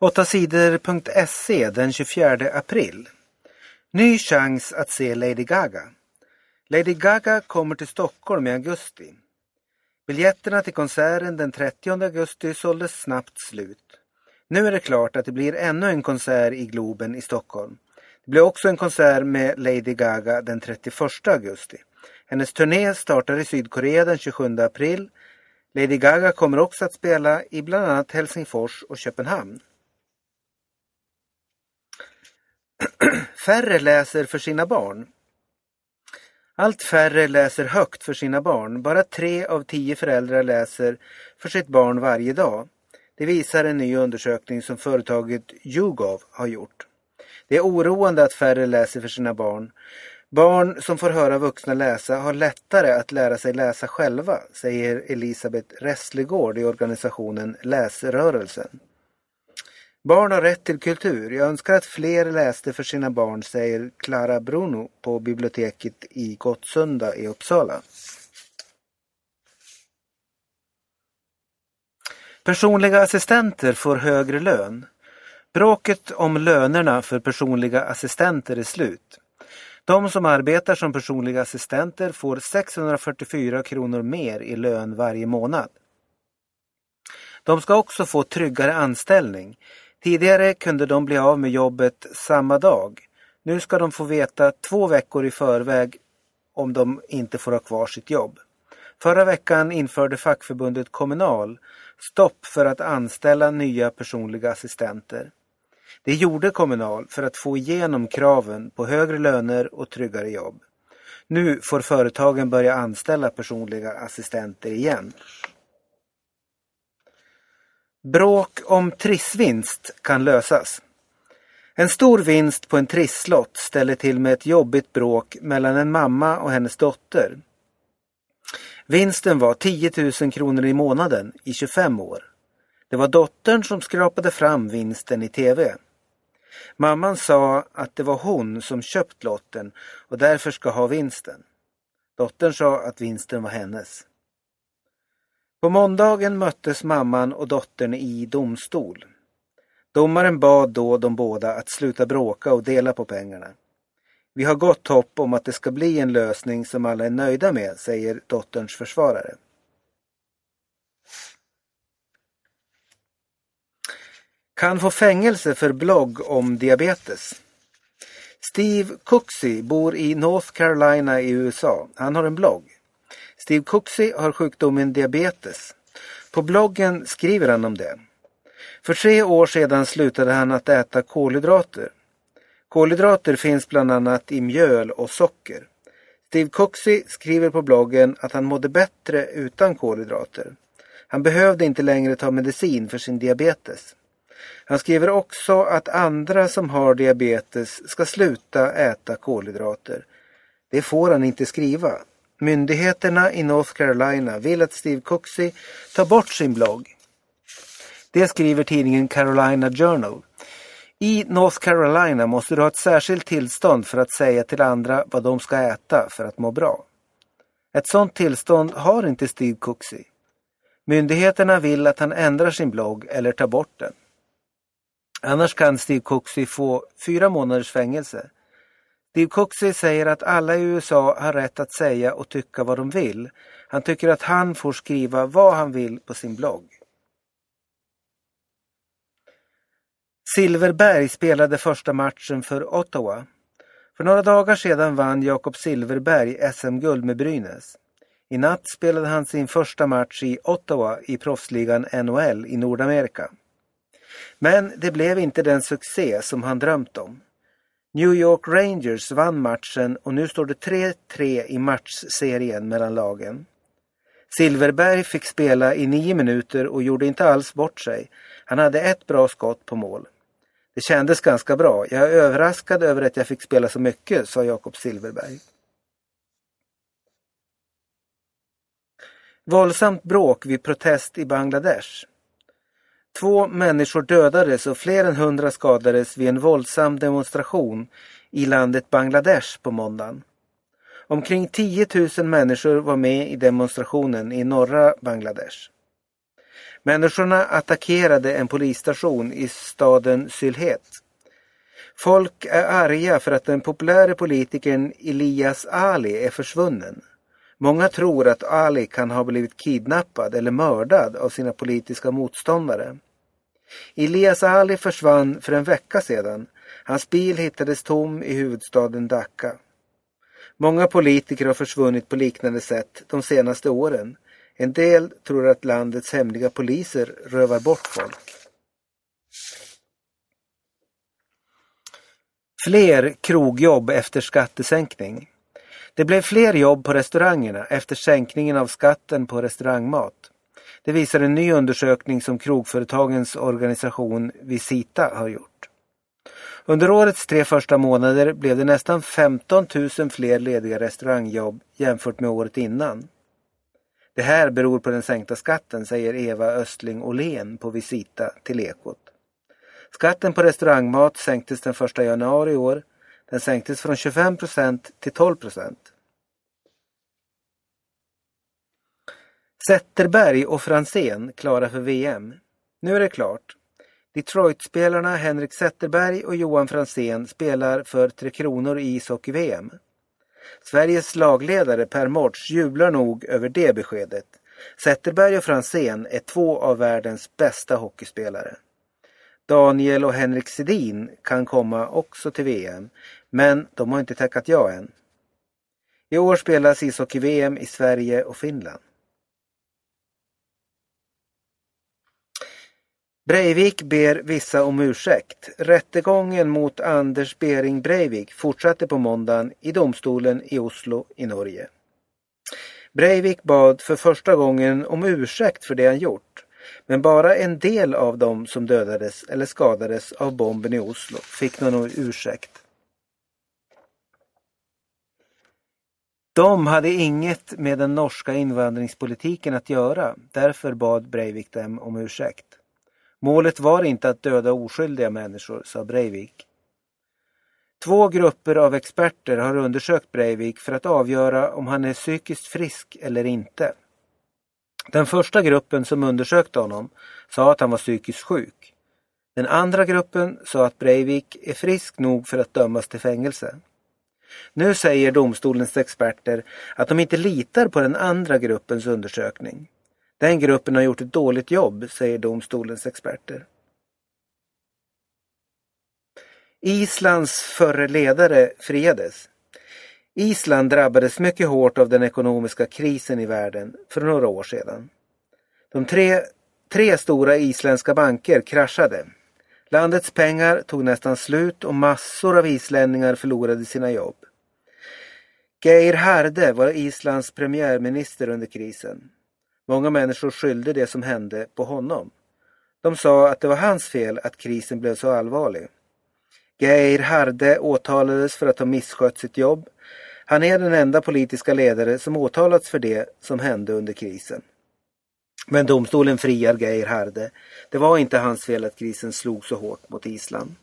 8sidor.se den 24 april. Ny chans att se Lady Gaga. Lady Gaga kommer till Stockholm i augusti. Biljetterna till konserten den 30 augusti såldes snabbt slut. Nu är det klart att det blir ännu en konsert i Globen i Stockholm. Det blir också en konsert med Lady Gaga den 31 augusti. Hennes turné startar i Sydkorea den 27 april. Lady Gaga kommer också att spela i bland annat Helsingfors och Köpenhamn. Färre läser för sina barn. Allt färre läser högt för sina barn. Bara tre av tio föräldrar läser för sitt barn varje dag. Det visar en ny undersökning som företaget YouGov har gjort. Det är oroande att färre läser för sina barn. Barn som får höra vuxna läsa har lättare att lära sig läsa själva, säger Elisabeth Resslegård i organisationen Läsrörelsen. Barn har rätt till kultur. Jag önskar att fler läste för sina barn, säger Clara Bruno på biblioteket i Gottsunda i Uppsala. Personliga assistenter får högre lön. Bråket om lönerna för personliga assistenter är slut. De som arbetar som personliga assistenter får 644 kronor mer i lön varje månad. De ska också få tryggare anställning. Tidigare kunde de bli av med jobbet samma dag. Nu ska de få veta två veckor i förväg om de inte får ha kvar sitt jobb. Förra veckan införde fackförbundet Kommunal stopp för att anställa nya personliga assistenter. Det gjorde Kommunal för att få igenom kraven på högre löner och tryggare jobb. Nu får företagen börja anställa personliga assistenter igen. Bråk om trissvinst kan lösas. En stor vinst på en trisslott ställer till med ett jobbigt bråk mellan en mamma och hennes dotter. Vinsten var 10 000 kronor i månaden i 25 år. Det var dottern som skrapade fram vinsten i tv. Mamman sa att det var hon som köpt lotten och därför ska ha vinsten. Dottern sa att vinsten var hennes. På måndagen möttes mamman och dottern i domstol. Domaren bad då de båda att sluta bråka och dela på pengarna. Vi har gott hopp om att det ska bli en lösning som alla är nöjda med, säger dotterns försvarare. Kan få fängelse för blogg om diabetes. Steve Cooksey bor i North Carolina i USA. Han har en blogg. Steve Cooksey har sjukdomen diabetes. På bloggen skriver han om det. För tre år sedan slutade han att äta kolhydrater. Kolhydrater finns bland annat i mjöl och socker. Steve Cooksey skriver på bloggen att han mådde bättre utan kolhydrater. Han behövde inte längre ta medicin för sin diabetes. Han skriver också att andra som har diabetes ska sluta äta kolhydrater. Det får han inte skriva. Myndigheterna i North Carolina vill att Steve Cooksey tar bort sin blogg. Det skriver tidningen Carolina Journal. I North Carolina måste du ha ett särskilt tillstånd för att säga till andra vad de ska äta för att må bra. Ett sådant tillstånd har inte Steve Cooksey. Myndigheterna vill att han ändrar sin blogg eller tar bort den. Annars kan Steve Cooksey få fyra månaders fängelse. Steve Cooksey säger att alla i USA har rätt att säga och tycka vad de vill. Han tycker att han får skriva vad han vill på sin blogg. Silverberg spelade första matchen för Ottawa. För några dagar sedan vann Jakob Silverberg SM-guld med Brynäs. I natt spelade han sin första match i Ottawa i proffsligan NHL i Nordamerika. Men det blev inte den succé som han drömt om. New York Rangers vann matchen och nu står det 3-3 i matchserien mellan lagen. Silverberg fick spela i nio minuter och gjorde inte alls bort sig. Han hade ett bra skott på mål. Det kändes ganska bra. Jag är överraskad över att jag fick spela så mycket, sa Jakob Silverberg. Våldsamt bråk vid protest i Bangladesh. Två människor dödades och fler än hundra skadades vid en våldsam demonstration i landet Bangladesh på måndagen. Omkring 10 000 människor var med i demonstrationen i norra Bangladesh. Människorna attackerade en polisstation i staden Sylhet. Folk är arga för att den populära politikern Elias Ali är försvunnen. Många tror att Ali kan ha blivit kidnappad eller mördad av sina politiska motståndare. Elias Ali försvann för en vecka sedan. Hans bil hittades tom i huvudstaden Dhaka. Många politiker har försvunnit på liknande sätt de senaste åren. En del tror att landets hemliga poliser rövar bort folk. Fler krogjobb efter skattesänkning. Det blev fler jobb på restaurangerna efter sänkningen av skatten på restaurangmat. Det visar en ny undersökning som krogföretagens organisation Visita har gjort. Under årets tre första månader blev det nästan 15 000 fler lediga restaurangjobb jämfört med året innan. Det här beror på den sänkta skatten, säger Eva Östling Åhlén på Visita till Ekot. Skatten på restaurangmat sänktes den 1 januari i år. Den sänktes från 25 procent till 12 procent. Zetterberg och Fransén klara för VM. Nu är det klart. Detroit-spelarna Henrik Zetterberg och Johan Fransén spelar för Tre Kronor i ishockey-VM. Sveriges lagledare Per Mårts jublar nog över det beskedet. Zetterberg och Fransén är två av världens bästa hockeyspelare. Daniel och Henrik Sedin kan komma också till VM, men de har inte tackat ja än. I år spelas ishockey-VM i Sverige och Finland. Breivik ber vissa om ursäkt. Rättegången mot Anders Bering Breivik fortsatte på måndagen i domstolen i Oslo i Norge. Breivik bad för första gången om ursäkt för det han gjort. Men bara en del av dem som dödades eller skadades av bomben i Oslo fick någon ursäkt. De hade inget med den norska invandringspolitiken att göra. Därför bad Breivik dem om ursäkt. Målet var inte att döda oskyldiga människor, sa Breivik. Två grupper av experter har undersökt Breivik för att avgöra om han är psykiskt frisk eller inte. Den första gruppen som undersökte honom sa att han var psykiskt sjuk. Den andra gruppen sa att Breivik är frisk nog för att dömas till fängelse. Nu säger domstolens experter att de inte litar på den andra gruppens undersökning. Den gruppen har gjort ett dåligt jobb, säger domstolens experter. Islands förre ledare friades. Island drabbades mycket hårt av den ekonomiska krisen i världen för några år sedan. De tre, tre stora isländska banker kraschade. Landets pengar tog nästan slut och massor av islänningar förlorade sina jobb. Geir Harde var Islands premiärminister under krisen. Många människor skyllde det som hände på honom. De sa att det var hans fel att krisen blev så allvarlig. Geir Harde åtalades för att ha misskött sitt jobb. Han är den enda politiska ledare som åtalats för det som hände under krisen. Men domstolen friar Geir Harde. Det var inte hans fel att krisen slog så hårt mot Island.